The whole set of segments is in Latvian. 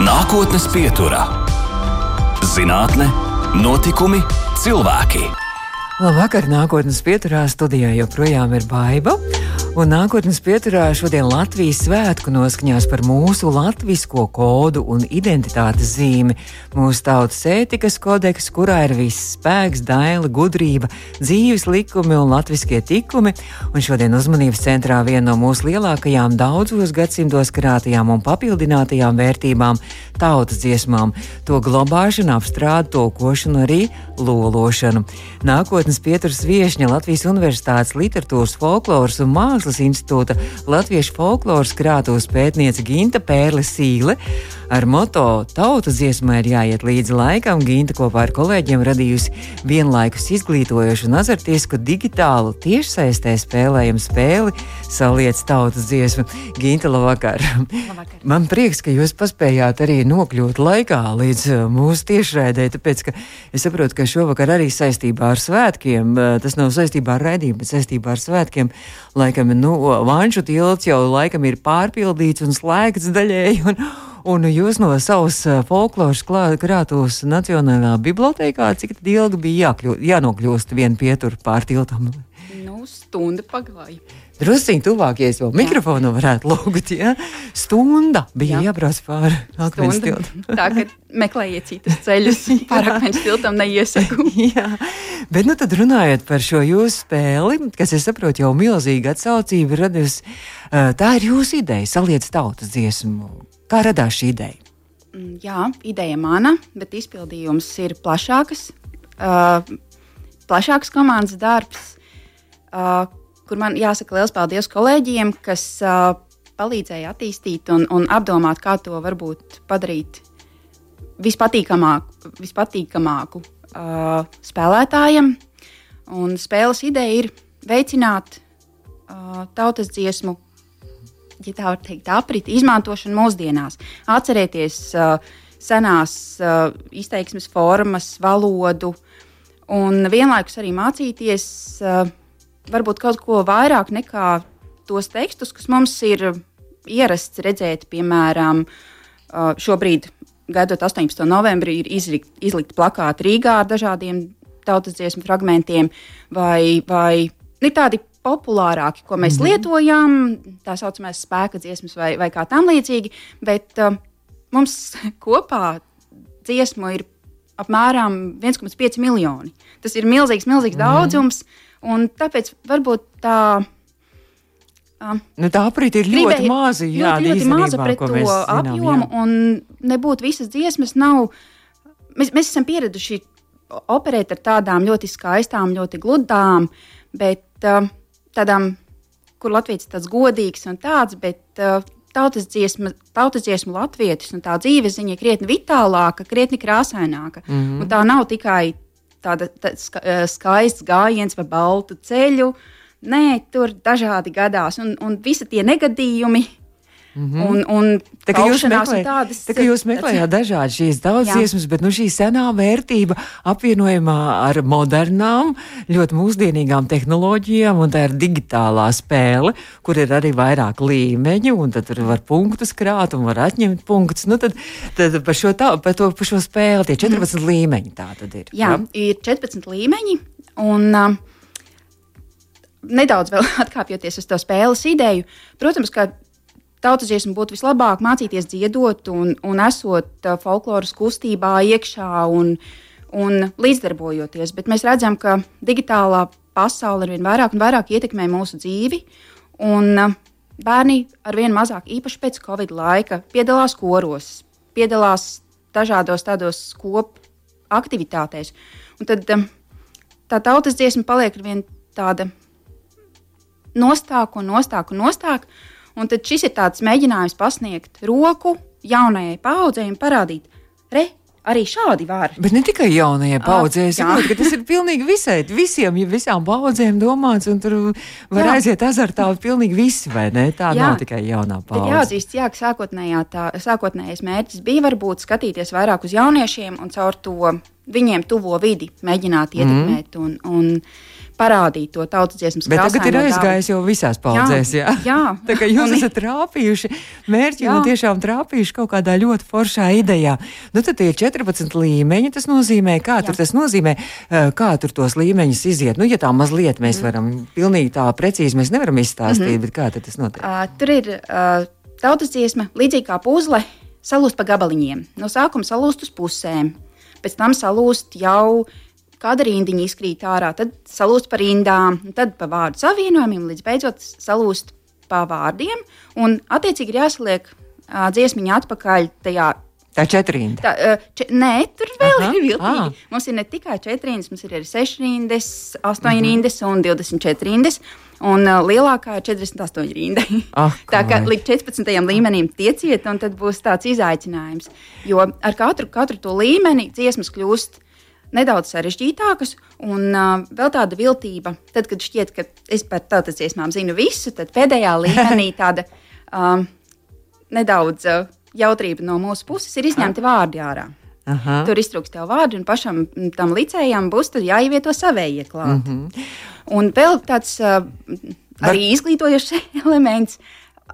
Nākotnes pieturā - zinātne, notikumi, cilvēki. Labvakar, nākotnes pieturā studijā joprojām ir baiva. Un nākotnes pieturā šodien Latvijas svētku noskaņās par mūsu latvisko kodu un identitātes zīmi, mūsu tautas ētikas kodeks, kurā ir viss spēks, daila, gudrība, dzīves likumi un latviskie tikumi. Un šodien uzmanības centrā viena no mūsu lielākajām daudzos gadsimtos krātajām un papildinātajām vērtībām - tautas dziesmām, to glabāšanu, apstrādi, tulkošanu, arī lološanu. Nākotnes pieturas viešņa Latvijas Universitātes literatūras, folkloras un mākslas Mākslas institūta Latviešu folkloras krātuves pētniece Ginta Pērle Sīle. Ar moto Tautas dziesmai ir jāiet līdzi laikam. Ginta kopā ar kolēģiem radījusi vienlaikus izglītojošu un azartisku digitālu tiešsaistē spēlējumu spēli Saliec tautas dziesmu. Ginta, labvakar! labvakar. Man prieks, ka jūs paspējāt arī nokļūt laikā līdz uh, mūsu tiešraidē, tāpēc, ka es saprotu, ka šovakar arī saistībā ar svētkiem, uh, tas nav saistībā ar raidījumu, bet saistībā ar svētkiem, laikam, nu, Vanšu tilts jau laikam ir pārpildīts un slēgts daļēji. Un, Un jūs no savas folkloras krātuves Nacionālajā bibliotekā, cik ilgi bija jākļū, jānokļūst vienu pieturu pār tiltam? Nu, stunda pagāja. Drusciņi tuvāk, ja es vēl mikrofonu varētu lūgt. Ja? Stunda bija Jā. jābrauc pāri akmens tiltam. Tā, ka meklējiet citus ceļus, pāri akmens tiltam neiesaku. Jā, bet nu tad runājot par šo jūsu spēli, kas, es saprotu, jau milzīgi atsaucība radījusi, eh, tā ir jūsu ideja, saliec tautas dziesmu Kā radās šī ideja? Mm, jā, ideja mana, bet izpildījums ir plašāks. Uh, plašāks komandas darbs, uh, kur man jāsaka liels paldies kolēģiem, kas uh, palīdzēja attīstīt un, un apdomāt, kā to varbūt padarīt vispatīkamāku, vispatīkamāku uh, spēlētājam. Un spēles ideja ir veicināt uh, tautas dziesmu ja tā var teikt, apriti izmantošanu mūsdienās. Atcerieties uh, senās uh, izteiksmes formas, valodu, un vienlaikus arī mācīties uh, varbūt kaut ko vairāk nekā tos tekstus, kas mums ir ierasts redzēt, piemēram, šobrīd. Gaidot 18. novembrī, ir izlikt, izlikt plakāti Rīgā ar dažādiem tautas dziesmu fragmentiem, vai, vai ir tādi populārāki, ko mēs mm -hmm. lietojam, tā saucamais spēka dziesmas vai, vai kā tam līdzīgi, bet uh, mums kopā dziesmu ir apmēram 1,5 miljoni. Tas ir milzīgs, milzīgs mm. daudzums, un tāpēc varbūt tā. Uh, nu, tā aprīte ir ļoti gribēja, maza. Jā, ļoti, ļoti maza pret to zinām, apjomu, jā. un nebūtu visas dziesmas. Nav, mēs, mēs esam pieraduši operēt ar tādām ļoti skaistām, ļoti gludām, bet uh, tādām, kur Latvijas ir tāds godīgs un tāds, bet uh, tautas dziesma, tautas dziesma latvietis un tā dzīves ziņa ir krietni vitālāka, krietni krāsaināka. Mm -hmm. Un tā nav tikai tāda tā, ska, skaists gājiens pa baltu ceļu. Nē, tur dažādi gadās, un, un visi tie negadījumi, Mm -hmm. Un, un tā kā jūs, meklē, tādas, tā jūs meklējāt dažādas šīs daudziesmas, bet nu, šī senā vērtība apvienojumā ar modernām, ļoti mūsdienīgām tehnoloģijām, un tā ir digitālā spēle, kur ir arī vairāk līmeņu, un tad var punktus krāt un var atņemt punktus. Nu, tad, tad par, šo tā, par, to, par šo spēli tie 14 mm -hmm. līmeņi tā tad ir. Jā, ja? ir 14 līmeņi, un uh, nedaudz vēl atkāpjoties uz to spēles ideju, protams, ka tautas dziesmu būtu vislabāk mācīties dziedot un, un esot uh, folkloras kustībā iekšā un, un līdzdarbojoties. Bet mēs redzam, ka digitālā pasaule ar vien vairāk un vairāk ietekmē mūsu dzīvi. Un, uh, bērni ar vien mazāk, īpaši pēc Covid laika, piedalās koros, piedalās dažādos tādos kopu aktivitātēs. Un tad um, tā tautas dziesma paliek ar vien tāda nostāka un nostāka un nostāka. Un tad šis ir tāds mēģinājums pasniegt roku jaunajai paudzei un parādīt, re, arī šādi var. Bet ne tikai jaunajai paudzei. Es saprotu, ka tas ir pilnīgi visai, visiem, visām paudzēm domāts, un tur var jā. aiziet azartā pilnīgi visi, vai ne? Tā jā. nav tikai jaunā paudze. Jāatzīst, jā, ka sākotnējā tā, sākotnējais mērķis bija varbūt skatīties vairāk uz jauniešiem un caur to viņiem tuvo vidi mēģināt ietekmēt. Mm. Un, un parādīt to tautas dziesmu. Bet tagad ir aizgājis jau visās paudzēs. Jā, jā. jā. tā kā jūs esat trāpījuši mērķi jā. un tiešām trāpījuši kaut kādā ļoti foršā idejā. Nu, tad tie 14 līmeņi tas nozīmē, kā jā. tur tas nozīmē, kā tur tos līmeņus iziet. Nu, ja tā mazliet mēs mm. varam pilnīgi tā precīzi, mēs nevaram izstāstīt, mm -hmm. bet kā tas notiek? Uh, tur ir uh, tautas dziesma līdzīgi kā puzle, salūst pa gabaliņiem. No sākuma salūst uz pusēm, pēc tam salūst jau kāda rindiņa izkrīt ārā, tad salūst pa rindām, tad pa vārdu savienojumiem, līdz beidzot salūst pa vārdiem. Un, attiecīgi, ir jāsaliek uh, dziesmiņa atpakaļ tajā. Tā ir uh, če, nē, tur vēl Aha, ir viltīgi. Mums ir ne tikai četrindas, mums ir arī sešrindas, astoņrindas -hmm. un 24 rindas. Un uh, lielākā ir 48 rinda. Ah, tā kā līdz 14. līmenim tieciet, un tad būs tāds izaicinājums. Jo ar katru, katru to līmeni dziesmas kļūst uh, nedaudz sarežģītākas, un uh, vēl tāda viltība. Tad, kad šķiet, ka es par tautas dziesmām zinu visu, tad pēdējā līmenī tāda um, nedaudz uh, jautrība no mūsu puses ir izņemti vārdi ārā. Aha. Tur iztrūks tev vārdi, un pašam tam licējam būs jāievieto savējie klāt. Mm -hmm. Un vēl tāds uh, arī izglītojošs elements,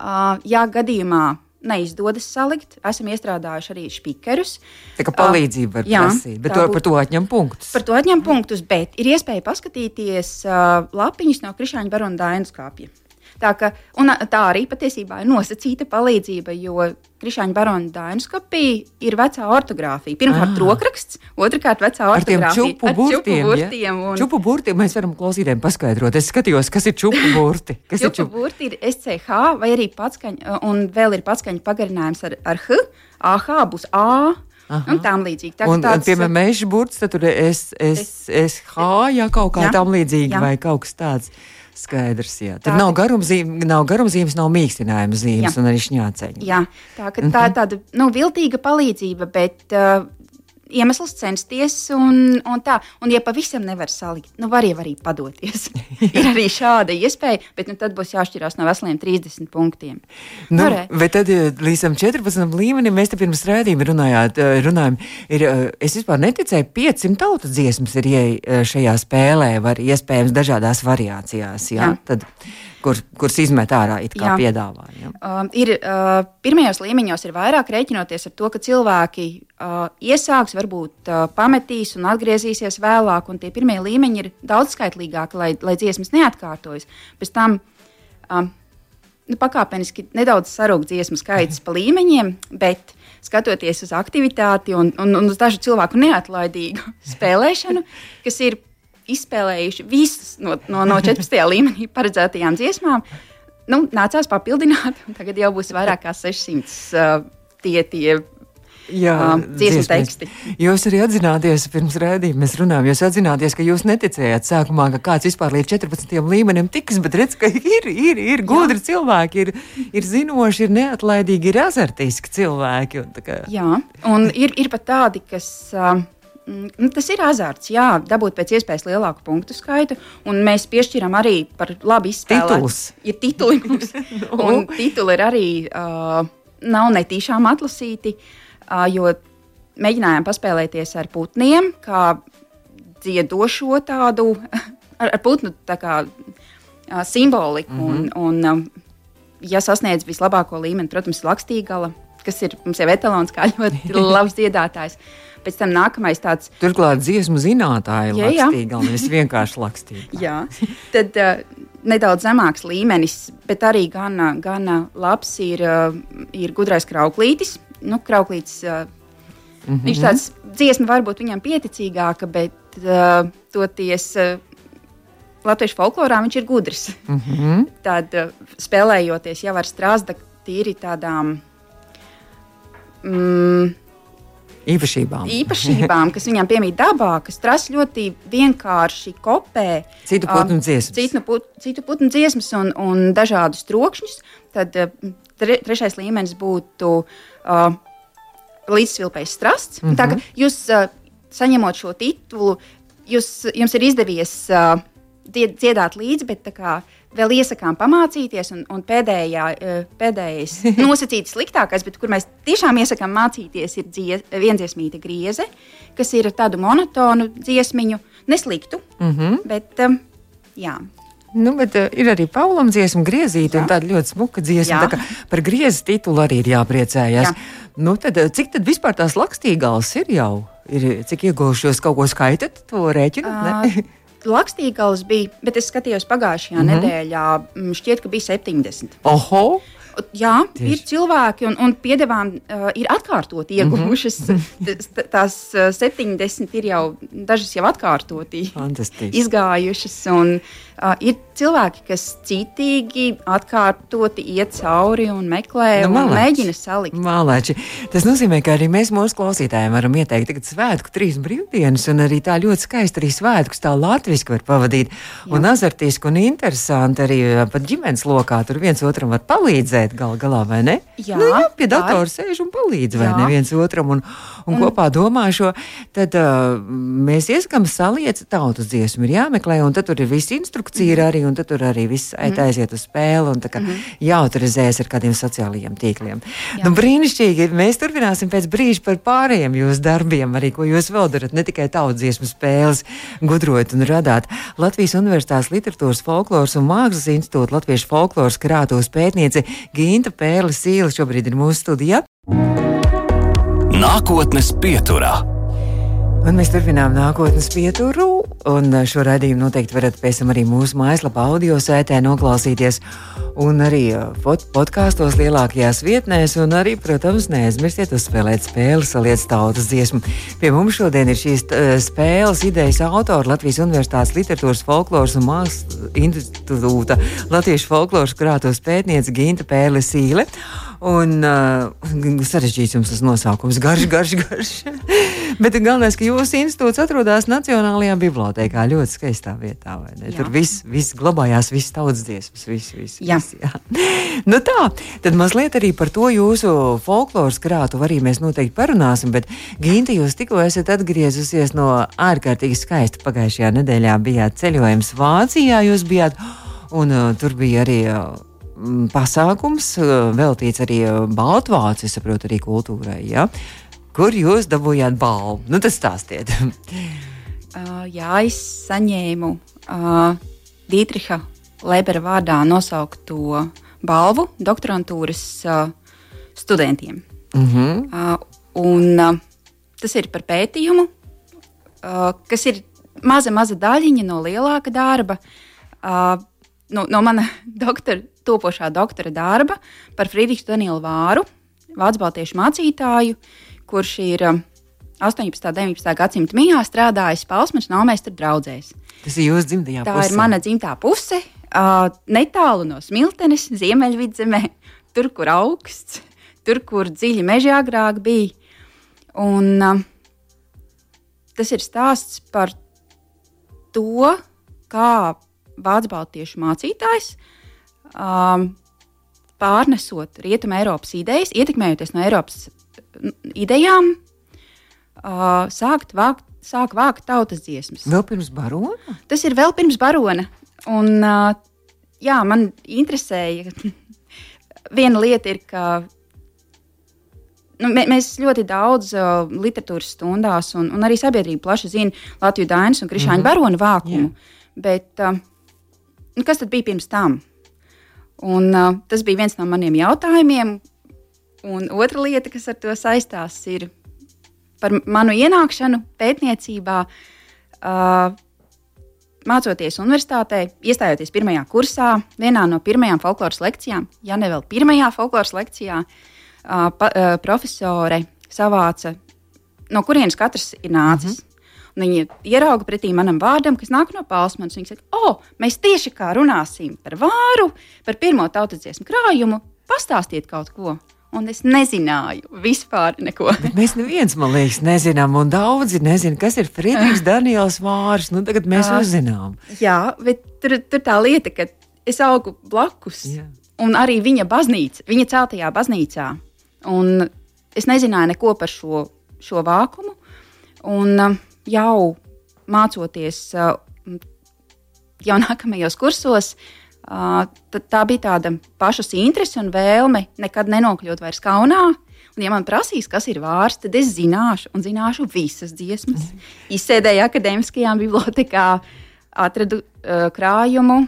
uh, ja gadījumā neizdodas salikt. Esam iestrādājuši arī spīkerus. Tā kā palīdzība var jā, prasīt, bet to, par to atņem punktus. Par to atņem punktus, bet ir iespēja paskatīties uh, lapiņas no Krišāņa Barona Dainas kāpja. Tā, ka, tā arī patiesībā ir nosacīta palīdzība, jo Krišāņa barona Dāņu skapī ir vecā ortogrāfija. Pirmkārt, ah. rokraksts, otrkārt, vecā ortogrāfija. Ar čupu burtiem, čupu burtiem, ja? un... čupu burtiem mēs varam klausītājiem paskaidrot. Es skatījos, kas ir čupu burti. Kas čupu, ir čupu burti ir SCH vai arī patskaņa, un vēl ir patskaņa pagarinājums ar, ar H. AH būs A. Aha. Un tām līdzīgi. Tā, un, tāds, piemēram, meža burts, tad tur ir SH, ja kaut kā tam līdzīga vai kaut kas tāds. Skaidrs, jā. Tur tā, nav garumzīmes, nav, garumzīmes, nav mīkstinājuma zīmes jā. un arī šņāceņi. Jā, tā, tā ir tāda nu, viltīga palīdzība, bet uh, iemesls censties, un, un tā. Un, ja pavisam nevar salikt, nu, var jau arī padoties. ir arī šāda iespēja, bet nu, tad būs jāšķirās no veseliem 30 punktiem. Nu, Varē. bet tad līdz 14 līmenim mēs te pirms rādījuma runājāt, runājam, ir, es vispār neticēju, 500 tautas dziesmas ir šajā spēlē, var iespējams dažādās variācijās. Jā? Jā. Tad, kur, kuras izmet ārā, it kā piedāvā. Ja? Uh, ir, uh, pirmajos līmeņos ir vairāk rēķinoties ar to, ka cilvēki uh, iesāks, varbūt uh, pametīs un atgriezīsies vēlāk, un tie pirmie līmeņi ir daudz skaitlīgāki, lai, lai dziesmas neatkārtojas. Pēc tam uh, nu, pakāpeniski nedaudz sarūk dziesmu skaits pa līmeņiem, bet skatoties uz aktivitāti un, un, un uz dažu cilvēku neatlaidīgu spēlēšanu, kas ir izspēlējuši visas no, no, no 14. līmenī paredzētajām dziesmām. Nu, nācās papildināt, un tagad jau būs vairāk kā 600 uh, tie, tie Jā, uh, dziesmu teksti. Jūs arī atzināties, pirms rādījuma mēs runājām, jūs atzināties, ka jūs neticējāt sākumā, ka kāds vispār līdz 14. līmenim tiks, bet redz, ka ir, ir, ir gudri Jā. cilvēki, ir, ir zinoši, ir neatlaidīgi, ir azartiski cilvēki. Un kā... Jā, un ir, ir pat tādi, kas. Uh, Mm, nu, tas ir azarts, jā, dabūt pēc iespējas lielāku punktu skaitu. Un mēs piešķiram arī par labi izspēlētu. Ir tituli mums, un tituli ir arī uh, nav netīšām atlasīti, uh, jo mēģinājām paspēlēties ar putniem, kā dziedošo tādu, ar, ar putnu tā kā, uh, simboliku. Mm -hmm. un, un, um, ja sasniedz vislabāko līmeni, protams, ir lakstīgala, kas ir mums jau etalons kā ļoti labs dziedātājs. Pēc tam nākamais tāds - turklāt dziesmu zinātāji, ja, lakstīga, nevis vienkārši lakstīga. jā, tad uh, nedaudz zemāks līmenis, bet arī gan, gan labs ir, uh, ir gudrais krauklītis. Nu, krauklītis uh, mm -hmm. Viņš tāds dziesma varbūt viņam pieticīgāka, bet uh, toties. Uh, Latviešu folklorā viņš ir gudrs. Mm -hmm. Tad uh, spēlējoties jau ar strāzda tīri tādām mm, īpašībām. īpašībām, kas viņam piemīt dabā, kas tras ļoti vienkārši kopē citu putnu dziesmas, citu, put, citu putnu dziesmas un, un dažādus trokšņus. Tad tre, trešais līmenis būtu uh, līdzsvilpējs strasts. Mm -hmm. Tā, jūs uh, saņemot šo titulu, jūs, jums ir izdevies uh, dziedāt līdzi, bet tā kā vēl iesakām pamācīties, un, un pēdējā, e, pēdējais nosacīts sliktākais, bet kur mēs tiešām iesakām mācīties, ir dzies, viendziesmīta grieze, kas ir tādu monotonu dziesmiņu, nesliktu, mm -hmm. bet um, Jā. Nu, bet uh, ir arī Paulam dziesma, griezīta, un tāda ļoti smuka dziesma. Jā. Tā par griezes titulu arī ir jāpriecājas. Jā. Nu, tad, uh, cik tad vispār tās lakstīgāls ir jau? Ir, cik ieguvušos kaut ko skaitat, to rēķinat? ne? Lakstīgals bija, bet es skatījos pagājušajā mm -hmm. nedēļā, šķiet, ka bija 70. Oho! Jā, Tieši. Ir cilvēki, un, un piedevām uh, ir atkārtot ieguvušas. Mm -hmm. Tās uh, 70 ir jau dažas jau atkārtoti izgājušas. Un, uh, ir cilvēki, kas citīgi, atkārtoti iet cauri un meklē Nu, nu, un mēģina salikt. Mālēči. Tas nozīmē, ka arī mēs mūsu klausītājiem varam ieteikt tagad svētku trīs brīvdienas, un arī tā ļoti skaisti arī svētkus tā latviski var pavadīt. Jā. Un azartiski un interesanti arī uh, pat ģimenes lokā tur viens otram var palīdzēt gal galā, vai ne? Jā, nu, jā pie datora sēž un palīdz, vai Jā. ne viens otram, un, un, un kopā domā šo, tad uh, mēs ieskam saliec tautas dziesmu, ir jāmeklē, un tad tur ir viss instrukcija ir arī, un tad tur arī viss aiz- aiziet uz spēli, un tā kā jāautorizējas ar kādiem sociālajiem tīkliem. Jā. Nu, brīnišķīgi, mēs turpināsim pēc brīža par pārējiem jūsu darbiem, arī ko jūs vēl darat, ne tikai tautas dziesmu spēles, gudrojat un radāt. Latvijas Universitātes literatūras folkloras un mākslas institūta Latviešu folkloras krātos pētniece Ginta Pērle Sīla šobrīd ir mūsu studijā. Nākotnes pieturā. Un mēs turpinām nākotnes pieturu, un šo raidījumu noteikti varat pēc tam arī mūsu mājaslapā audio sētē noklausīties, un arī uh, pod- podkāstos lielākajās vietnēs, un arī, protams, neaizmirstiet uzspēlēt spēli, saliec tautas dziesmu. Pie mums šodien ir šīs uh, spēles idejas autori Latvijas Universitātes literatūras folkloras un mākslas institūta Latviešu folkloras krātos pētniece Ginta Pērle Sīle. Un uh, sarežģīts jums tas nosaukums, garš, garš, garš. Bet galvenais, ka jūsu institūts atrodas Nacionālajā bibliotekā, ļoti skaistā vietā. Tur viss vis glabājās, viss tautas dziesmas, viss, viss. Jā. viss, jā. Nu tā, tad mazliet arī par to jūsu folkloras krātu arī mēs noteikti parunāsim. Bet, Ginta, jūs tikko esat atgriezusies no ārkārtīgi skaista pagājušajā nedēļā. Bijāt ceļojums Vācijā, jūs bijāt, un uh, tur bija arī. Uh, pasākums uh, veltīts arī uh, Baltvācu, es saprotu, arī kultūrai. Ja? Kur jūs dabūjāt balvu? Nu, tas stāstiet. Uh, jā, es saņēmu uh, Dītriha Lebera vārdā nosaukto balvu doktorantūras uh, studentiem. mm -hmm. Uh, un, uh, tas ir par pētījumu, uh, kas ir maza, maza daļiņa no lielāka darba, uh, no, no mana doktora, topošā doktora darba par Friedrichu Danielu Vāru, Vācu baltiešu mācītāju, kurš ir uh, 18. un 19. gadsimta mijā strādājis Palsmaņas Naumēstra draugzēs. Tas ir jūsu dzimtajā Tā pusē. ir mana dzimtā puse, uh, netālu no Smiltenes, Ziemeļvidzemē, tur, kur augsts, tur, kur dziļi meži agrāk bija. Un, uh, tas ir stāsts par to, kā Vācu baltiešu mācītājs um, pārnesot rietumē Eiropas idejas, ietekmējoties no Eiropas idejām, uh, sākt vākt, sāk vākt tautas dziesmas. Vēl pirms barona? Tas ir vēl pirms barona. Un, uh, jā, man interesēja. Viena lieta ir, ka nu, mē, mēs ļoti daudz uh, literatūras stundās, un, un arī sabiedrība plaši zina Latvijas Dainas un Krišāņa mm -hmm. barona vākumu. Bet uh, nu, kas tad bija pirms tam? Un, uh, tas bija viens no maniem jautājumiem. Un otra lieta, kas ar to saistās, ir par manu ienākšanu pētniecībā. Uh, mācoties universitātē, iestājoties pirmajā kursā, vienā no pirmajām folkloras lekcijām, ja ne vēl pirmajā folkloras lekcijā, uh, pa, uh, profesore savāca, no kurienes katrs ir nācis. Mm -hmm. Viņa ierauga pretī manam vārdam, kas nāk no Palsmanas. Viņa saka, o, oh, mēs tieši kā runāsim par vāru, par pirmo tautas dziesmu krājumu, pastāstiet kaut ko. Un es nezināju vispār neko. Bet mēs neviens, man liekas, nezinām, un daudzi nezina, kas ir Friedrichs Daniels Vārs. Nu, tagad mēs Jā. uzzinām. Jā, bet tur, tur tā lieta, ka es augu blakus. Jā. Un arī viņa baznīca, viņa celtajā baznīcā. Un es nezināju neko par šo, šo vākumu. Un uh, jau mācoties uh, jau nākamajos kursos, uh, tā bija tāda pašas interese un vēlme nekad nenokļūt vairs kaunā. Un, ja man prasīs, kas ir vārds, tad es zināšu, un zināšu visas dziesmas. Izsēdēju akadēmiskajā bibliotekā, atradu uh, krājumu.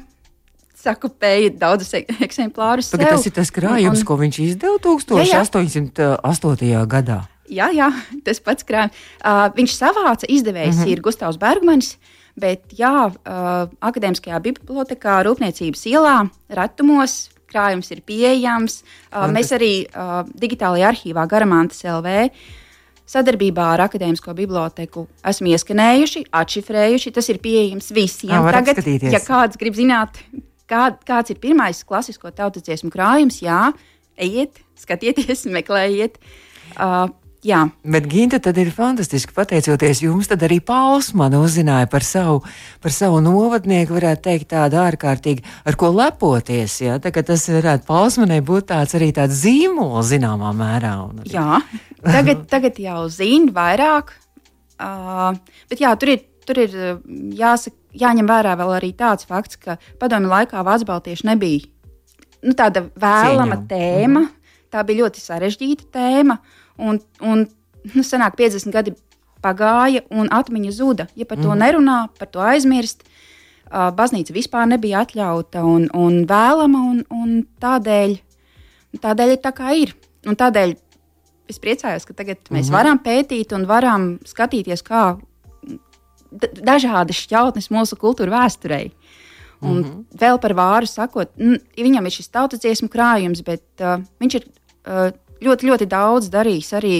Sakupēju daudzus e- eksemplārus. Tagad sev. tas ir tas krājums, Un- un- ko viņš izdeva Jā, jā. 1808. gadā. Jā, jā, tas pats krājums. Uh, viņš savāca, izdevējs mm -hmm. ir Gustavs Bergmanis, bet jā, uh, akadēmiskajā bibliotekā, Rūpniecības ielā, retumos. Krājums ir pieejams. Uh, mēs arī uh, digitālajā arhīvā Garamantas LV sadarbībā ar Akadēmisko biblioteku esam ieskanējuši, atšifrējuši. Tas ir pieejams visiem. Ā, var Tagad, apskatīties. ja kāds grib zināt, kā, kāds ir pirmais klasisko tautas dziesmu krājums, jā, ejiet, skatieties, meklējiet. Uh, jā, Bet Ginta tad ir fantastiski. Pateicoties jums, tad arī Pausmana uzzināja par savu, par savu novadnieku, varētu teikt, tādu ārkārtīgi, ar ko lepoties. Ja? Tā, tas varētu Pausmanai būt tāds arī tāds zīmols zināmā mērā. Arī- jā. Tagad, tagad jau zina vairāk. Uh, bet jā, tur ir, tur ir uh, jāsaka, jāņem vērā vēl arī tāds fakts, ka padomju laikā baltieši nebija nu, tāda vēlama Cieņām. tēma. Tā bija ļoti sarežģīta tēma. Un, un nu, senāk 50 gadi pagāja, un atmiņa zuda. Ja par to nerunā, par to aizmirst, baznīca vispār nebija atļauta un, un vēlama, un, un tādēļ, tādēļ ir tā, kā ir. Un tādēļ es priecājos, ka tagad mēs varam pētīt un varam skatīties, kā dažādas šķautnes mūsu kultūra vēsturei. Un mm -hmm. vēl par vāru sakot, viņam ir šis tautas dziesmu krājums, bet uh, viņš ir uh, ļoti, ļoti daudz darījis arī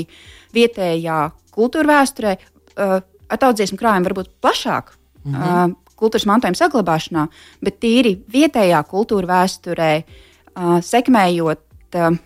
vietējā kultūra vēsturē. Uh, ar tautas dziesmu krājumu varbūt plašāk. Mm -hmm. uh, Kultūras mantojuma saglabāšanā, bet tīri vietējā kultūra vēsturē, uh, sekmējot, uh,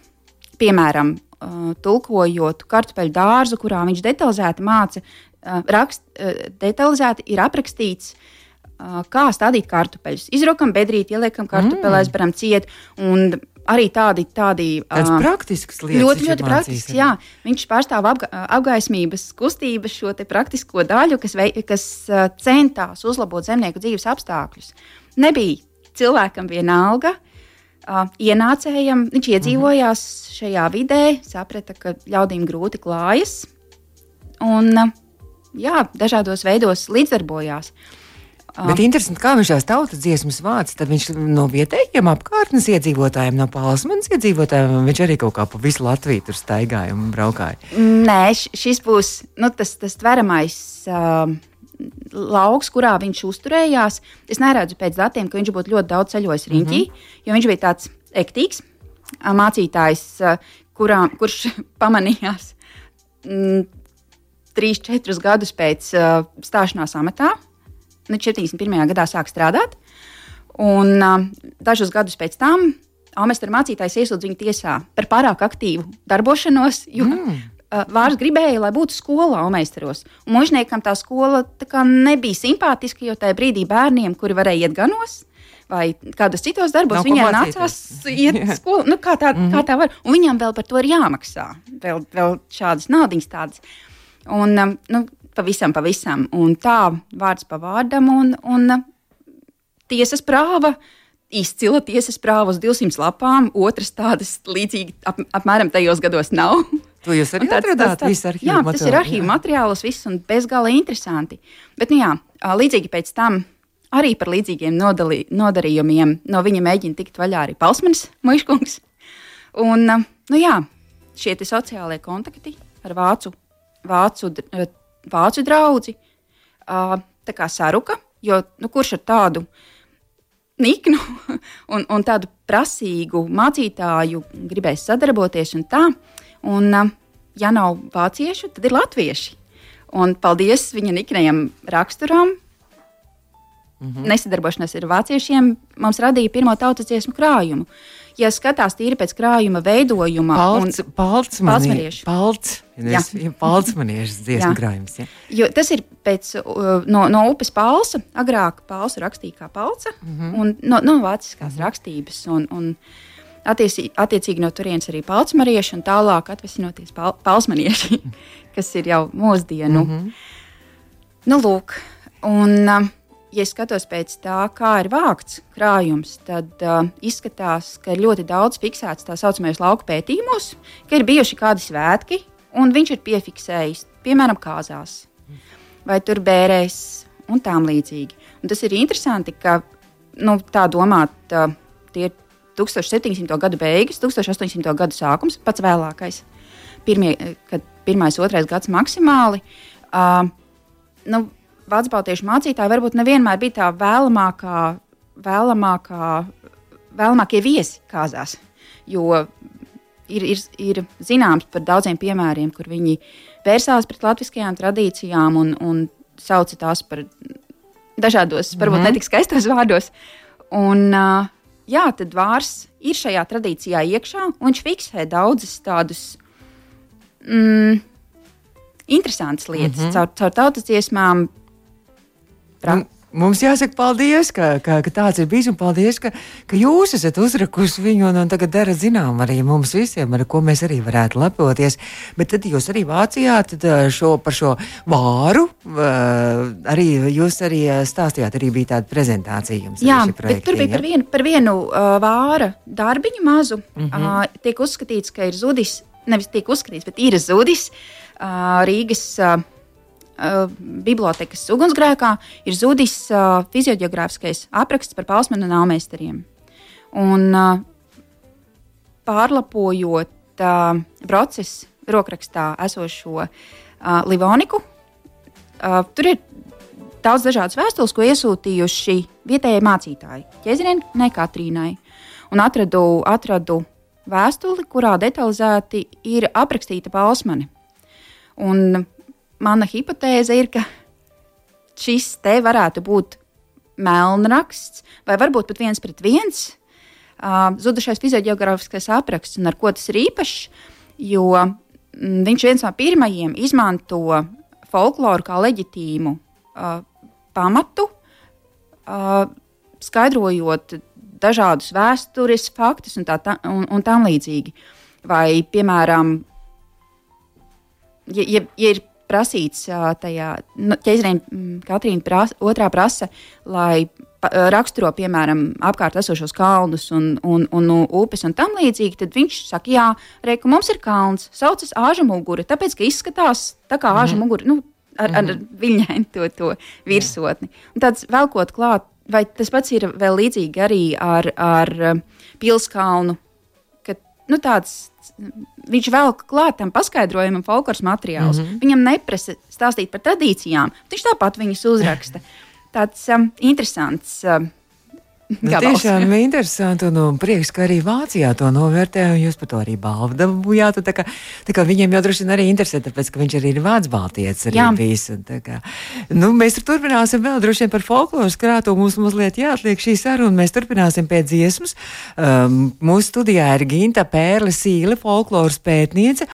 piemēram, uh, tulkojot kartupeļu dārzu, kurā viņš detalizēti māca, uh, rakst, uh, detalizēti ir aprakstīts, uh, kā stādīt kartupeļus. Izrokam bedrīti, ieliekam kartupeļus, mm. varam ciet. Un arī tādi, tādi ā, praktisks lietas. Ļoti, ļoti praktisks. Jā, viņš pārstāv apga apgaismības kustības, šo praktisko daļu, kas, vei, kas uh, centās uzlabot zemnieku dzīves apstākļus. Nebija cilvēkam vienalga. Uh, ienācējam, viņš iedzīvojās šajā vidē, saprata, ka ļaudīm grūti klājas. Un, uh, jā, dažādos veidos līdzdarbojās. Bet interesanti, kā viņš tās tautas dziesmas vāc. Tad viņš no vietējiem apkārtnes iedzīvotājiem, no Palsmanas iedzīvotājiem, viņš arī kaut kā pa visu Latviju tur staigāja un braukāja. Nē, šis būs nu, tas, tas tveramais uh, lauks, kurā viņš uzturējās. Es neredzu pēc datiem, ka viņš būtu ļoti daudz ceļojis riņķī, mm -hmm. jo viņš bija tāds ektīgs mācītājs, kurā, kurš pamanījās mm, trīs, četrus gadus pēc uh, stāšanās amatā. Nu, 71. gadā sāk strādāt, un uh, dažus gadus pēc tam Almestera mācītājs iesūdz viņu tiesā par pārāk aktīvu darbošanos, jo mm. uh, Vārs gribēja, lai būtu skola Almesteros. Un mužniekam tā skola tā kā nebija simpātiska, jo tajā brīdī bērniem, kuri varēja iet ganos, vai kādos citos darbos, Nav mācīties. nācās iet uz skolu. Nu, kā, tā, mm -hmm. kā tā var? Un viņam vēl par to ir jāmaksā. Vēl, vēl šādas naudas tādas. Un, um, nu, pavisam, pavisam. Un tā vārds pa vārdam. Un, un tiesas prāva. Izcila tiesas prāva uz 200 lapām, otras tādas līdzīgi ap, apmēram tajos gados nav. To jūs arī tāds- atradāt? tāds- tāds- Jā, tas ir Jā. materiāls, viss un bezgala interesanti. Bet, nu jā, līdzīgi pēc tam arī par līdzīgiem nodalī, nodarījumiem no viņa mēģina tikt vaļā arī Palsmanis Muškungs. Un, nu jā, šie sociālie kontakti ar vācu, vācu, vācu draugu tā kā saruka, jo nu, kurš ar tādu niknu un, un tādu prasīgu mācītāju gribēs sadarboties un tā. Un, ā, ja nav vāciešu, tad ir latvieši. Un paldies viņa niknajam raksturam. Mm -hmm. Nesadarbošanās ar vāciešiem mums radīja pirmo tautas dziesmu krājumu. Ja skatās tīri pēc krājuma veidojuma, Palts, un, palts, mani, Palcmanieši. palts, Jā. palts maniešu dziesmu krājums. Ja? jo tas ir pēc, uh, no, no upes palsa, agrāk palsa rakstīja kā palca, mm -hmm. un no, no vāciskās mm -hmm. rakstības. Un, un, Attieci, attiecīgi no turienes arī palcmarieši un tālāk atvesinoties pal, palsmanieši, kas ir jau mūsdienu. Mm -hmm. Nu, lūk, un, uh, ja skatos pēc tā, kā ir vākts krājums, tad uh, izskatās, ka ļoti daudz fiksēts tā saucamajos lauku pētījumos, ka ir bijuši kādi svētki, un viņš ir piefiksējis, piemēram, kāzās vai tur bērēs. un tām līdzīgi. Un tas ir interesanti, ka nu, tā domāt, uh, tie ir 1700. gadu beigas, 1800. gadu sākums, pats vēlākais. Pirmie, kad pirmais, otrais gads maksimāli. Uh, nu, Vācu baltiešu mācītāji varbūt nevienmēr bija tā vēlamākā, vēlamākā, vēlamākie viesi kāzās. Jo ir, ir, ir zināms par daudziem piemēriem, kur viņi vērsās pret latviskajām tradīcijām un, un sauca tās par dažādos, varbūt mm. netik skaistos vārdos. Un, uh, jā, tad vārs ir šajā tradīcijā iekšā, un viņš fiksē daudzas tādas mm, interesantas lietas mm -hmm. caur, caur tautas dziesmām. Pra, Mums jāsaka paldies, ka, ka, ka tāds ir bijis, un paldies, ka, ka jūs esat uzrakusi viņu un, un tagad darat zinām arī mums visiem, ar ko mēs arī varētu lepoties. Bet tad jūs arī vācijāt šo, par šo vāru, arī jūs arī stāstījāt, arī bija tāda prezentācija jums. Jā, bet tur bija par vienu, par vienu uh, vāra darbiņu mazu. Mm -hmm. uh, tiek uzskatīts, ka ir zudis, nevis tiek uzskatīts, bet ir zudis uh, Rīgas. Uh, uh, bibliotekas ugunsgrēkā ir zudis uh, fizioģeogrāfiskais apraksts par pausmanu nāmēsteriem. Un uh, pārlapojot uh, procesu rokrakstā esošo uh, Livoniku, uh, tur ir daudz dažādas vēstules, ko iesūtījuši vietējie mācītāji, Ķēzinē, Katrīnai. Un atradu, atradu vēstuli, kurā detalizēti ir aprakstīta pausmane. Un mana hipotēze ir, ka šis te varētu būt melnraksts, vai varbūt pat viens pret viens uh, zudušais fizioģeogrāfiskais apraksts, un ar ko tas ir īpašs, jo mm, viņš viens no pirmajiem izmanto folkloru kā leģitīmu uh, pamatu, uh, skaidrojot dažādus vēstures faktus un tā, tā, un, un tam līdzīgi. Vai, piemēram, ja, ja, ja ir prasīts tajā nu, ķēzariem, Katrīna prasa, otrā prasa, lai raksturo, piemēram, apkārt esošos kalnus un, un, un, un upes un tam līdzīgi, tad viņš saka, jā, reku, mums ir kalns, saucas āža mugura, tāpēc, ka izskatās tā kā āža -hmm. mugura, nu, ar, -hmm. ar mhm. viļņainu to, to virsotni. Un tāds velkot klāt, vai tas pats ir vēl līdzīgi arī ar, ar pilskalnu, ka, nu, tāds viņš vēl klāt tam paskaidrojumam, folkloras materiāls. Mm -hmm. Viņam neprasa stāstīt par tradīcijām, viņš tāpat viņus uzraksta. Tāds um, interesants. Um, Nu, tiešām interesanti un, un prieks, ka arī Vācijā to novērtē, un jūs par to arī balvu dabūjāt. Tā kā, tā kā viņiem jau droši vien arī interesē, tāpēc, ka viņš arī ir vācu baltietis arī Jā. bijis. Un, kā, nu, mēs turpināsim vēl droši vien par folkloras krātu, mums mazliet jāatliek šī saruna, mēs turpināsim pēc dziesmas. Um, mūsu studijā ir Ginta Pērle Sīle, folkloras pētniece.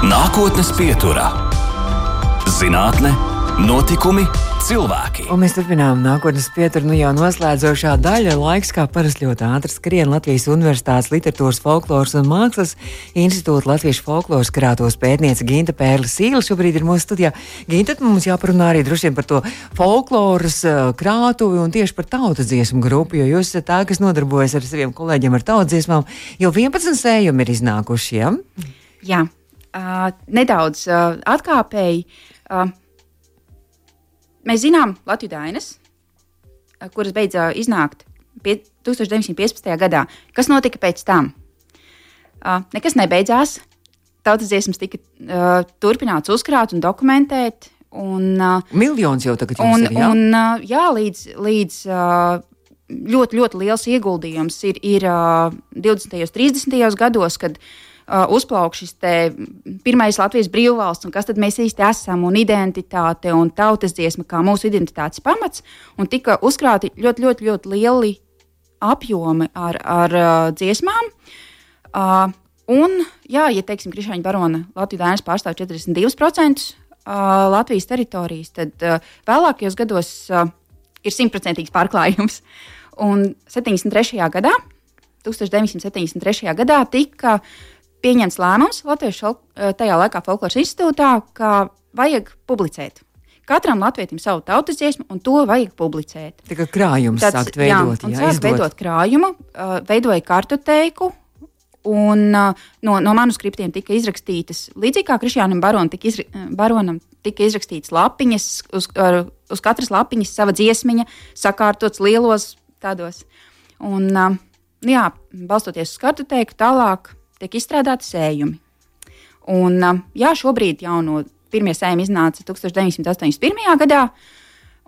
Nākotnes pieturā - zinātne, notikumi cilvēki. Un mēs turpinām nākotnes pieturu, nu jau noslēdzošā daļa. Laiks, kā parasti ļoti ātri skrien Latvijas Universitātes literatūras, folkloras un mākslas institūta Latviešu folkloras krātos pētniece Ginta Pērlis Sīla. Šobrīd ir mūsu studijā. Ginta, mums jāparunā arī droši vien par to folkloras uh, krātuvi un tieši par tautas dziesmu grupu, jo jūs esat tā, kas nodarbojas ar saviem kolēģiem ar tautas dziesmām. Jau 11 sējumi ir iznākuši, ja? Jā, uh, nedaudz uh, atkāpēji. Uh, Mēs zinām Latvijas dainas, kuras beidzā iznākt 1915. gadā. Kas notika pēc tam? Uh, nekas nebeidzās. Tautas dziesmas tika uh, turpināts uzkrāt un dokumentēt. Un, uh, Miljons jau tagad un, ir. Jā, un, uh, jā līdz, līdz uh, ļoti, ļoti liels ieguldījums ir, ir uh, 20. un 30. gados, kad uh, uzplauk šis pirmais Latvijas brīvvalsts, un kas tad mēs īsti esam, un identitāte un tautas dziesma kā mūsu identitātes pamats, un tika uzkrāti ļoti, ļoti, ļoti lieli apjomi ar, ar uh, dziesmām. Uh, un, jā, ja teiksim, Krišāņa barona Latvijas dēļas pārstāv 42% uh, Latvijas teritorijas, tad uh, vēlākajos gados uh, ir simtprocentīgs pārklājums. Un 73. gadā, 1973. gadā tika pieņemts lēmums Latvijas eh, tajā laikā Folkloras institūtā, ka vajag publicēt. Katram latvietim savu tautas dziesmu, un to vajag publicēt. Tā kā krājums Tāds, sākt veidot, jā, jā, sāk veidot krājumu, uh, veidoja kartoteiku, Un uh, no, no manuskriptiem tika izrakstītas, līdzīgi kā Krišjānam Baronam, tika, izra, Baronam tika izrakstītas lapiņas, uz, ar, uz katras lapiņas sava dziesmiņa, sakārtots lielos tādos. Un, uh, jā, balstoties uz kartotēku, tālāk tiek izstrādāti sējumi. Un, jā, šobrīd jau no pirmie sējumi iznāca 1981. gadā.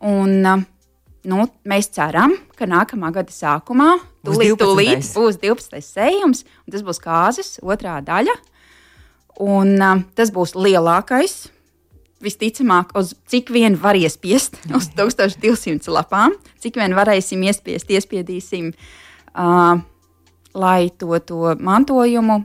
Un, nu, mēs ceram, ka nākamā gada sākumā tūlīt, Būs 12. tūlīt būs 12. sējums, un tas būs kāzas otrā daļa. Un, tas būs lielākais, visticamāk, uz cik vien var iespiest, uz 1200 lapām, cik vien varēsim iespiest, iespiedīsim, uh, lai to, to mantojumu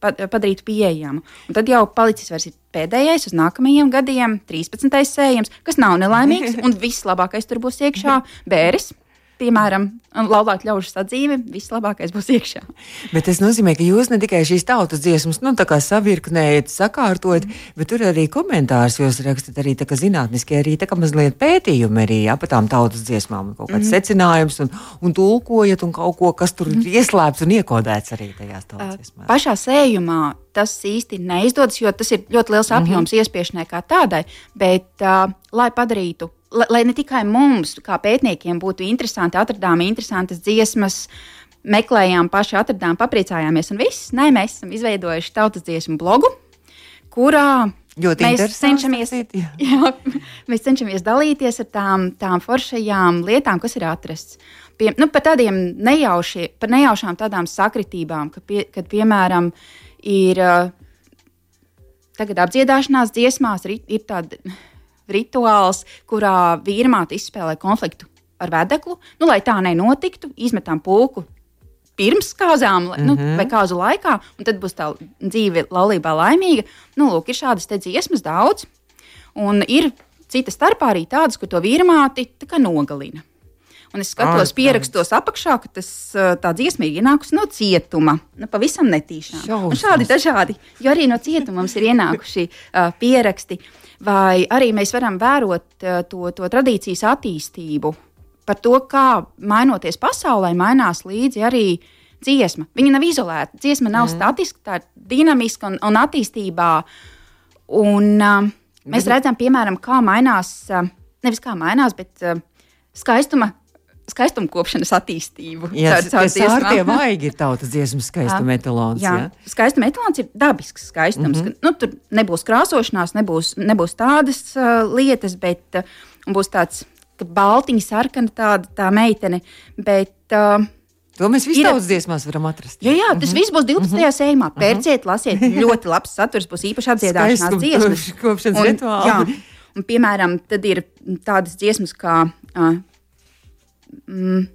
pa- padarītu pieejamu. Un tad jau palicis vairs ir pēdējais uz nākamajiem gadiem, 13. sējums, kas nav nelaimīgs, un viss labākais tur būs iekšā - bēres. Piemēram, laulāt ļaužu sadzīve, viss labākais būs iekšā. Bet tas nozīmē, ka jūs ne tikai šīs tautas dziesmas, nu, tā kā savirknējat, sakārtojat, bet tur arī komentārus jūs rakstat arī tā kā zinātniski, arī tā kā mazliet pētījumi arī, jā, par tām tautas dziesmām, kaut kāds mm. secinājums un, un tulkojat un kaut ko, kas tur ir ieslēpts un iekodēts arī tajās tautas dziesmās. Pašā sējumā tas īsti neizdodas, jo tas ir ļoti liels apjoms mm -hmm. iespiešanai kā tādai, bet, uh, lai padarītu, lai, ne tikai mums, kā pētniekiem, būtu interesanti, atradām interesantas dziesmas, meklējām, paši atradām, papriecājāmies un viss. Nē, mēs esam izveidojuši tautas dziesmu blogu, kurā Ļoti mēs cenšamies, citu, jā. jā, mēs cenšamies dalīties ar tām, tām foršajām lietām, kas ir atrastas. Pie, nu, par tādiem nejauši, par nejaušām tādām sakritībām, ka pie, kad, piemēram, ir uh, tagad apdziedāšanās dziesmās, ri, ir tāds rituāls, kurā vīrmāte izspēlē konfliktu ar vedeklu. Nu, lai tā nenotiktu, izmetam pulku pirms kāzām, mm -hmm. nu, vai kāzu laikā, un tad būs tā dzīve laulībā laimīga. Nu, lūk, ir šādas dziesmas daudz, un ir cita starpā arī tādas, kur to vīrmāti nogalina. Un es skatos, pierakstos apakšā, ka tas, uh, tā dziesma ir ienākusi no cietuma. Nu, pavisam netīšām. Šādi dažādi, jo arī no cietuma mums ir ienākuši uh, pieraksti. Vai arī mēs varam vērot uh, to, to tradīcijas attīstību, par to, kā mainoties pasaulē, mainās līdzi arī dziesma. Viņa nav izolēta. Dziesma nav mm. statiska, tā ir dinamiska un, un attīstībā. Un, uh, mēs redzam, piemēram, kā mainās, uh, nevis kā mainās, bet uh, skaistuma. Skaistuma kopšanas attīstību. Jā, tas sārtie dziesmām. vaigi ir tautas dziesmas skaistuma etalons. Jā, Jā. skaistuma etalons ir dabisks skaistums. Mm -hmm. nu, tur nebūs krāsošanās, nebūs, nebūs tādas uh, lietas, bet uh, būs tāds baltiņa, sarkana tāda tā meitene. Bet, uh, To mēs visi Ir- tautas dziesmās varam atrast. Jā, jā, tas viss būs 12. Mm -hmm. sējumā. Pērciet, lasiet, ļoti labs saturs, būs īpaši apdziedāšanās Skaistuma dziesmas. kopšanas jā, un, piemēram, tad ir tādas dziesmas kā. Uh, mm,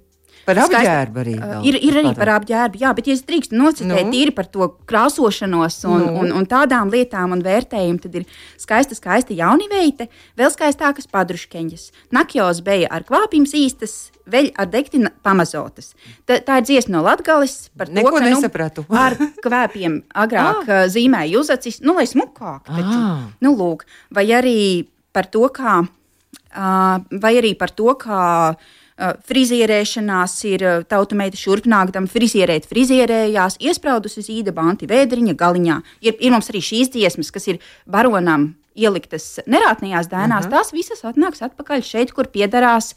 Par apģērbu arī. Uh, vēl ir, ir arī par apģērbu, jā, bet, ja es drīkstu nocitēt Nu? tīri par to krāsošanos un, Nu? un, un tādām lietām un vērtējumu, tad ir skaista, skaista jauniveite, vēl skaistākas padruškeņas, nakjos beja ar kvāpīm īstas, veļ ar degtina pamazotas. Tā, tā ir dziesma no Latgales par to, Neko ka nesapratu. Nu, ar kvēpiem agrāk ah. zīmēja uzacis, nu, lai smukāk. Taču, Ah. nu, lūk, vai arī par to, kā, uh, vai arī par to, kā uh, frizierēšanās ir uh, tauta meita šurpnākdama frizierēt, frizierējās, iespraudusi zīda banti vēdriņa galiņā. Ir, ir mums arī šīs dziesmas, kas ir baronam ieliktas nerātnējās dēnās, uh -huh. tās visas atnāks atpakaļ šeit, kur piederās.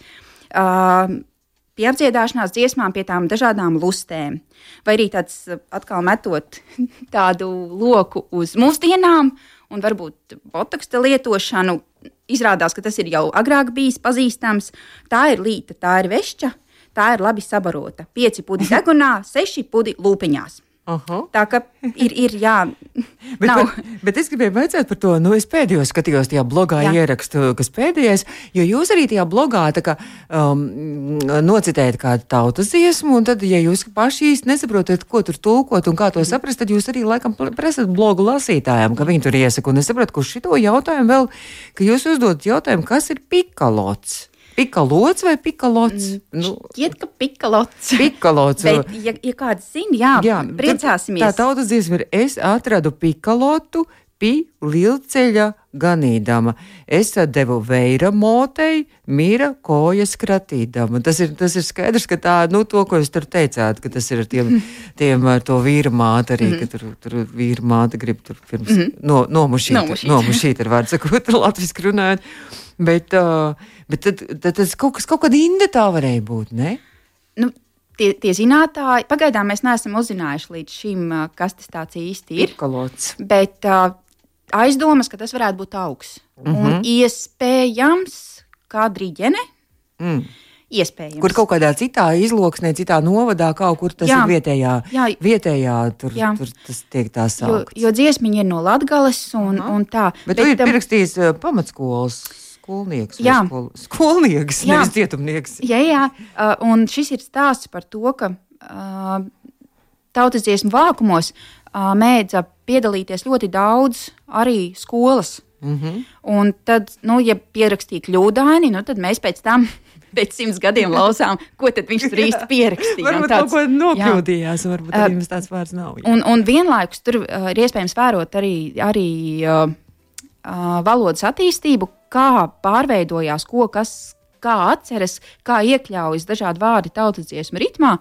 Uh, Pie apdziedāšanās dziesmām, pie tām dažādām lustēm. Vai arī tāds atkal metot tādu loku uz mūsdienām, un varbūt botaksta lietošanu. Izrādās, ka tas ir jau agrāk bijis pazīstams. Tā ir līta, tā ir vešķa, tā ir labi sabarota. Pieci pudi degunā, seši pudi lūpiņās. Aha. Tā kā ir, ir jā, Bet, nav. bet, bet es gribēju jautāt par to, nu, es pēdējo skatījos tajā blogā, Jā. Ierakstu, kas pēdējais, jo jūs arī tajā blogā kā, um, nocitējat kādu tautas dziesmu, un tad, ja jūs paši īsti nesaprotat, ko tur tulkot un kā to saprast, tad jūs arī laikam presat blogu lasītājiem, ka viņi tur iesaka. Un es saprotu, kurš šito jautājumu vēl, ka jūs uzdodat jautājumu, kas ir pikalots? Pikalots vai pikalots? Mm. Nu, Iet, ka pikalots. pikalots. Bet, ja, ja kāds zina, jā, jā priecāsimies. Tā tautas dziesma ir, es atradu pikalotu pi lielceļa ganīdama. Es devu veira motei, mīra kojas kratīdama. Tas ir, tas ir skaidrs, ka tā, nu, to, ko jūs tur teicāt, ka tas ir ar tiem, tiem ar to vīru māti arī, ka tur, tur vīru māte grib tur pirms mm. no, nomušīt, Nomušīt. nomušīt ar vārdu sakot, latviski runājot. Bet, uh, bet tad, tad tas kaut kas, kaut kāda inde tā varēja būt, ne? Nu, tie, tie zinātāji, pagaidām mēs neesam uzzinājuši līdz šim, ā, kas tas tāds īsti ir. Kalots. Bet uh, aizdomas, ka tas varētu būt augs. Mm Mhm. -hmm. Un iespējams, kā drīģene. Mm. Iespējams. Kur kaut kādā citā izloksnē, citā novadā, kaut kur tas Jā. ir vietējā, Jā. vietējā tur, Jā. tur tas tiek tā jo, saukt. jo dziesmiņa ir no Latvijas un, uh -huh. un tā. Bet, bet tu ir um, pierakstījis uh, pamatskolas skolnieks. Jā. Skol, skolnieks, Jā. nevis cietumnieks. Jā, jā. Uh, un šis ir stāsts par to, ka uh, tautas dziesmu vākumos uh, mēdza piedalīties ļoti daudz arī skolas. Mm -hmm. Un tad, nu, ja pierakstīja kļūdaini, nu, tad mēs pēc tam, pēc simts gadiem lausām, ko tad viņš tur īsti pierakstīja. Varbūt tāds- kaut ko nokļūdījās, varbūt Uh, arī jums tāds vārds nav. jā. Un, un vienlaikus tur uh, ir iespējams vērot arī, arī uh, valodas attīstību, kā pārveidojās, ko kas kā atceras, kā iekļaujas dažādi vārdi tautas dziesmu ritmā.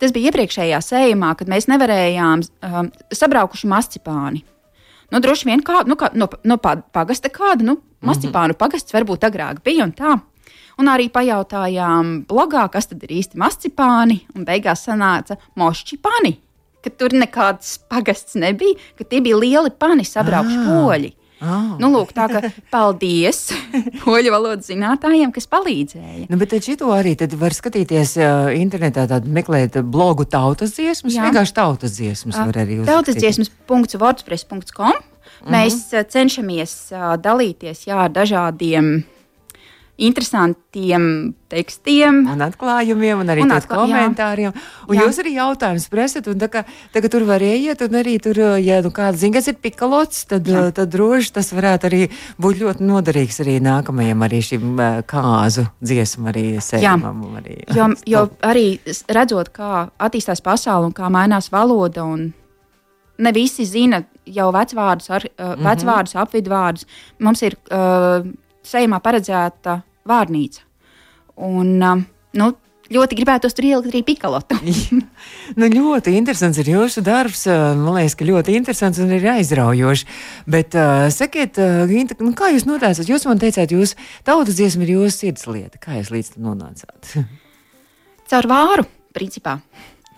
Tas bija iepriekšējā sējumā, kad mēs nevarējām um, sabraukuši mascipāni. Nu, droši vien kā, nu, kā, no, no pa- pagasta kāda, nu, mascipānu pagasts varbūt agrāk bija un tā. Un arī pajautājām blogā, kas tad ir īsti mascipāni, un beigās sanāca mošķipāni, ka tur nekāds pagasts nebija, ka tie bija lieli pani sabraukši Ah. poļi. Ah. Nu, lūk, tā kā paldies poļu valodas zinātājiem, kas palīdzēja. Nu, bet tad šito arī tad var skatīties uh, internetā, tādu meklēt blogu tautas dziesmas. Jā. Vienkārši tautas dziesmas var arī uzrakstīt. Tautasdziesmas.wordpress.com Mēs uh, cenšamies uh, dalīties jā, ar dažādiem interesantiem tekstiem. Un atklājumiem, un arī Un atklā- jā. komentāriem. Un Jā. jā. jūs arī jautājumus presat, un tā kā, tā kā tur var ieiet, un arī tur, ja nu kāds zina, kas ir pikalots, tad, Jā. tad droši tas varētu arī būt ļoti noderīgs arī nākamajam, arī šim eh, kāzu dziesmu arī sējumam. Arī, Jo, jo arī redzot, kā attīstās pasaule un kā mainās valoda, un ne visi zina jau vecvārdus, ar, uh, vecvārdus apvidvārdus. Mums ir uh, sejumā paredzēta vārnīca. Un, uh, nu, ļoti gribētu tur ielikt arī pikalotu. nu, ļoti interesants ir jūsu darbs. eh, Man liekas, ka ļoti interesants un ir aizraujošs. Bet, uh, sakiet, uh, Ginta, nu, kā jūs noteicat? Jūs man teicāt, jūs tautas dziesma ir jūsu sirdslieta. Kā jūs līdz tam nonācāt? Caur vāru, principā.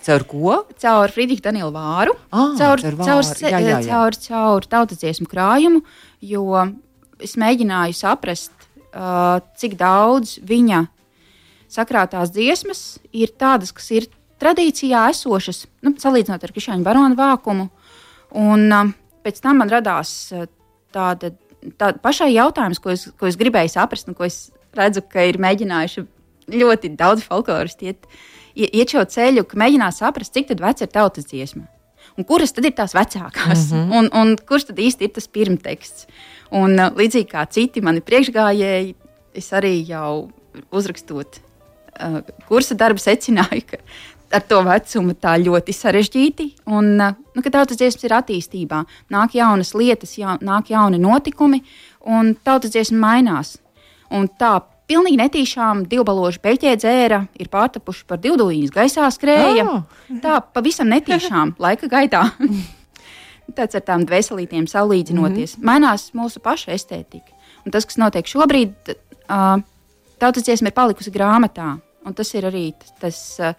Caur ko? Caur Friedriča Daniela vāru, Ah, caur, caur caur, vāru. se- Jā, jā, jā. caur, caur tautas dziesmu krājumu, jo es mēģināju saprast, uh, cik daudz viņa sakrātās dziesmas ir tādas, kas ir tradīcijā esošas, nu, salīdzinot ar Krišāņu baronu vākumu. Un uh, pēc tam man radās uh, tāda, tāda pašai jautājums, ko es, ko es gribēju saprast, un ko es redzu, ka ir mēģinājuši ļoti daudz folkloristi iet, ie- iet šo ceļu, ka mēģinās saprast, cik veca ir tautas dziesma. Un kuras tad ir tās vecākās, mm -hmm. un, un kurš tad īsti ir tas pirmteksts? Un uh, līdzīgi kā citi mani priekšgājēji, es arī jau uzrakstot uh, kursa darbu secināju, ka ar to vecumu tā ļoti sarežģīti. Un, uh, nu, tautas dziesmas ir attīstībā, nāk jaunas lietas, jā, nāk jauni notikumi, un tautas dziesma mainās. Un tā pilnīgi netīšām divbaložu peļķē dzēra ir pārtapuši par divdūņas gaisā skrēja. Ah! Tā pavisam netīšām laika gaitā. Tāds ar tām dvēselītiem salīdzinoties. Mm -hmm. Mainās mūsu paša estētika. Un tas, kas notiek šobrīd, uh, tautas dziesma ir palikusi grāmatā. Un tas ir arī tas, tas uh,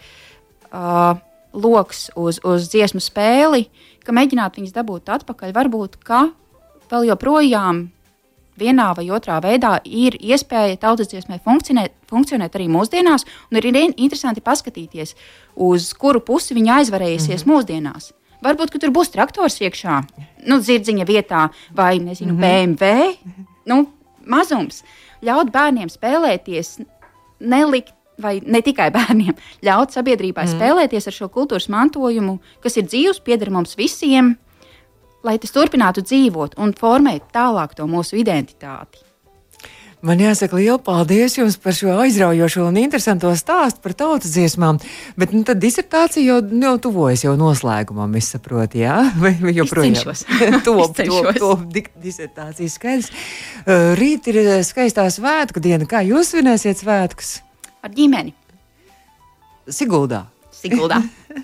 uh, lokus uz, uz dziesmu spēli, ka mēģināt viņus dabūt atpakaļ. Varbūt, ka vēl joprojām vienā vai otrā veidā ir iespēja tautas dziesmai funkcionēt, funkcionēt arī mūsdienās, un ir in- interesanti paskatīties, uz kuru pusi viņa aizvarējusies mm -hmm. mūsdienās. Varbūt, tur būs traktors iekšā, nu, zirdziņa vietā, vai, nezinu, mm -hmm. BMW. Nu, mazums. Ļaut bērniem spēlēties, nelikt, vai ne tikai bērniem, ļaut sabiedrībai mm. spēlēties ar šo kultūras mantojumu, kas ir dzīves, pieder mums visiem, lai tas turpinātu dzīvot un formēt tālāk to mūsu identitāti. Man jāsaka, liela paldies jums par šo aizraujošo un interesanto stāstu par tautas dziesmām. Bet nu, tad disertācija jau, jau tuvojas jau noslēgumam, es saprotu, jā? Vai, vai joprojām? top, top, top disertācijas skaidrs. Uh, rīt ir skaistā svētku diena. Kā jūs svinēsiet svētkus? Ar ģimeni. Siguldā. Siguldā.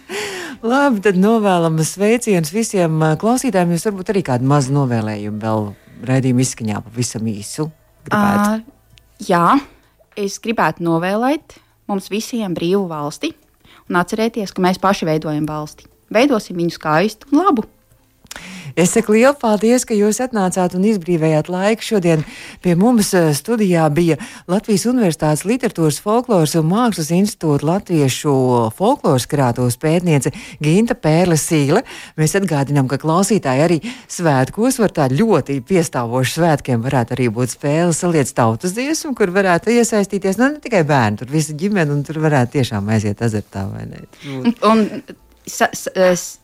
Labi, tad novēlam sveicienus visiem klausītājiem. Jūs varbūt arī kādu mazu novēlējumu vēl raidījumu izskaņā pavisam īsu. Uh, jā, es gribētu novēlēt mums visiem brīvu valsti un atcerēties, ka mēs paši veidojam valsti. Veidosim viņu skaistu un labu. Es saku lielu paldies, ka jūs atnācāt un izbrīvējāt laiku. Šodien pie mums eh, studijā bija Latvijas Universitātes Literatūras, Folkloras un Mākslas institūta Latviešu folkloras krātos pētniece Ginta Pērle Sīle. Mēs atgādinām, ka klausītāji arī svētkos var tā ļoti piestāvoši svētkiem varētu arī būt spēle saliec tautas dziesmu, kur varētu iesaistīties nu, ne tikai bērni, tur visa ģimene un tur varētu tiešām aiziet azartā vai ne. Un, un sa, sa,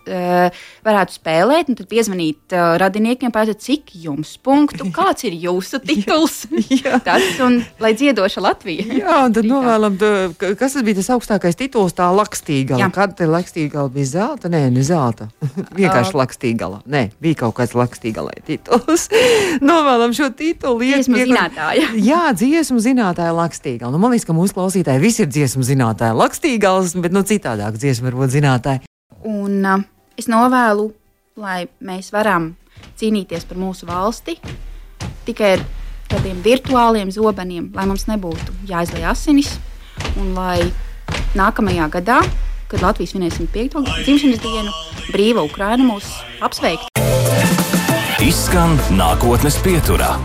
uh, varētu spēlēt, un tad piezvanīt uh, radiniekiem, pētīt, cik jums punktu, kāds ir jūsu tituls. tas un lai dziedoša Latvija. Jā, un tad novēlam, kas tas bija tas augstākais tituls, tā lakstīgala. Kad te lakstīgala bija zelta? Nē, ne zelta. Vienkārši uh, lakstīgala. Nē, bija kaut kāds lakstīgalai tituls. novēlam šo titulu. Dziesmu zinātāja. Jā, dziesmu zinātāja lakstīgala. Nu, man liekas, ka mūsu klausītāji visi ir dziesmu zinātāji lakstīgals, bet nu citādāk dziesmu varbūt zinātāji. Un uh, es novēlu, lai mēs varam cīnīties par mūsu valsti tikai ar tādiem virtuāliem zobeniem, lai mums nebūtu jāizlai asinis un lai nākamajā gadā, kad Latvijas svinēsim 5. dzimšanas dienu, brīva Ukraina mūs apsveiktu. Izskan nākotnes pieturā.